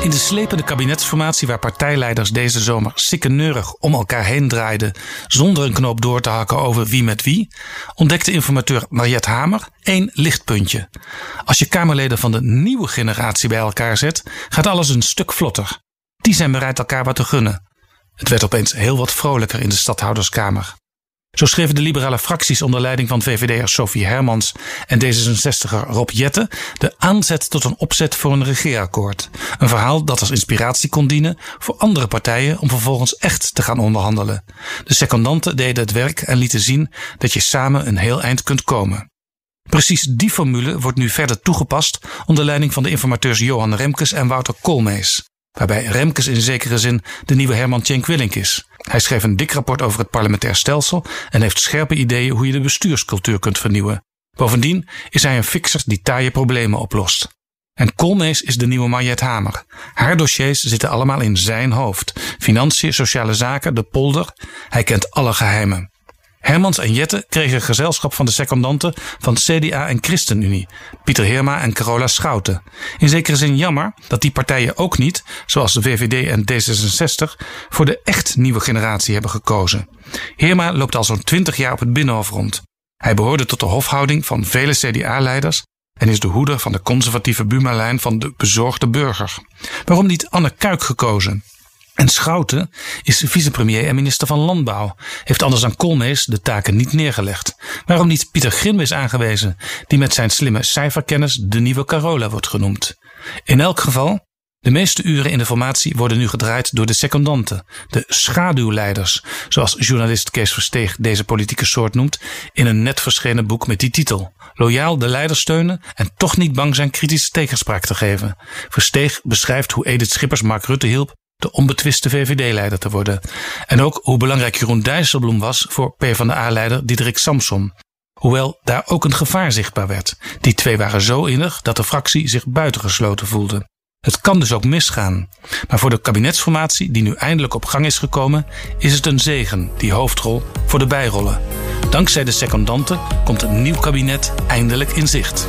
In de slepende kabinetsformatie waar partijleiders deze zomer sikkeneurig om elkaar heen draaiden zonder een knoop door te hakken over wie met wie, ontdekte informateur Mariette Hamer één lichtpuntje. Als je Kamerleden van de nieuwe generatie bij elkaar zet, gaat alles een stuk vlotter. Die zijn bereid elkaar wat te gunnen. Het werd opeens heel wat vrolijker in de stadhouderskamer. Zo schreven de liberale fracties onder leiding van VVD'er Sophie Hermans en D66er Rob Jette de aanzet tot een opzet voor een regeerakkoord. Een verhaal dat als inspiratie kon dienen voor andere partijen om vervolgens echt te gaan onderhandelen. De secondanten deden het werk en lieten zien dat je samen een heel eind kunt komen. Precies die formule wordt nu verder toegepast onder leiding van de informateurs Johan Remkes en Wouter Koolmees. Waarbij Remkes in zekere zin de nieuwe Herman Tjenk Willink is. Hij schreef een dik rapport over het parlementair stelsel en heeft scherpe ideeën hoe je de bestuurscultuur kunt vernieuwen. Bovendien is hij een fixer die taaie problemen oplost. En Koolmees is de nieuwe Mariette Hamer. Haar dossiers zitten allemaal in zijn hoofd. Financiën, sociale zaken, de polder. Hij kent alle geheimen. Hermans en Jette kregen gezelschap van de secondanten van CDA en ChristenUnie, Pieter Heerma en Carola Schouten. In zekere zin jammer dat die partijen ook niet, zoals de VVD en D66, voor de echt nieuwe generatie hebben gekozen. Heerma loopt al zo'n twintig jaar op het Binnenhof rond. Hij behoorde tot de hofhouding van vele CDA-leiders en is de hoeder van de conservatieve Buma-lijn van de bezorgde burger. Waarom niet Anne Kuik gekozen? En Schouten is vicepremier en minister van Landbouw. Heeft anders dan Koolmees de taken niet neergelegd. Waarom niet Pieter Grimwis aangewezen, die met zijn slimme cijferkennis de nieuwe Carola wordt genoemd? In elk geval, de meeste uren in de formatie worden nu gedraaid door de secondanten, de schaduwleiders, zoals journalist Kees Versteeg deze politieke soort noemt, in een net verschenen boek met die titel. Loyaal de leiders steunen en toch niet bang zijn kritische tegenspraak te geven. Versteeg beschrijft hoe Edith Schippers Mark Rutte hielp de onbetwiste VVD-leider te worden. En ook hoe belangrijk Jeroen Dijsselbloem was voor PvdA-leider Diederik Samson. Hoewel daar ook een gevaar zichtbaar werd. Die twee waren zo innig dat de fractie zich buitengesloten voelde. Het kan dus ook misgaan. Maar voor de kabinetsformatie die nu eindelijk op gang is gekomen, is het een zegen, die hoofdrol, voor de bijrollen. Dankzij de secondanten komt een nieuw kabinet eindelijk in zicht.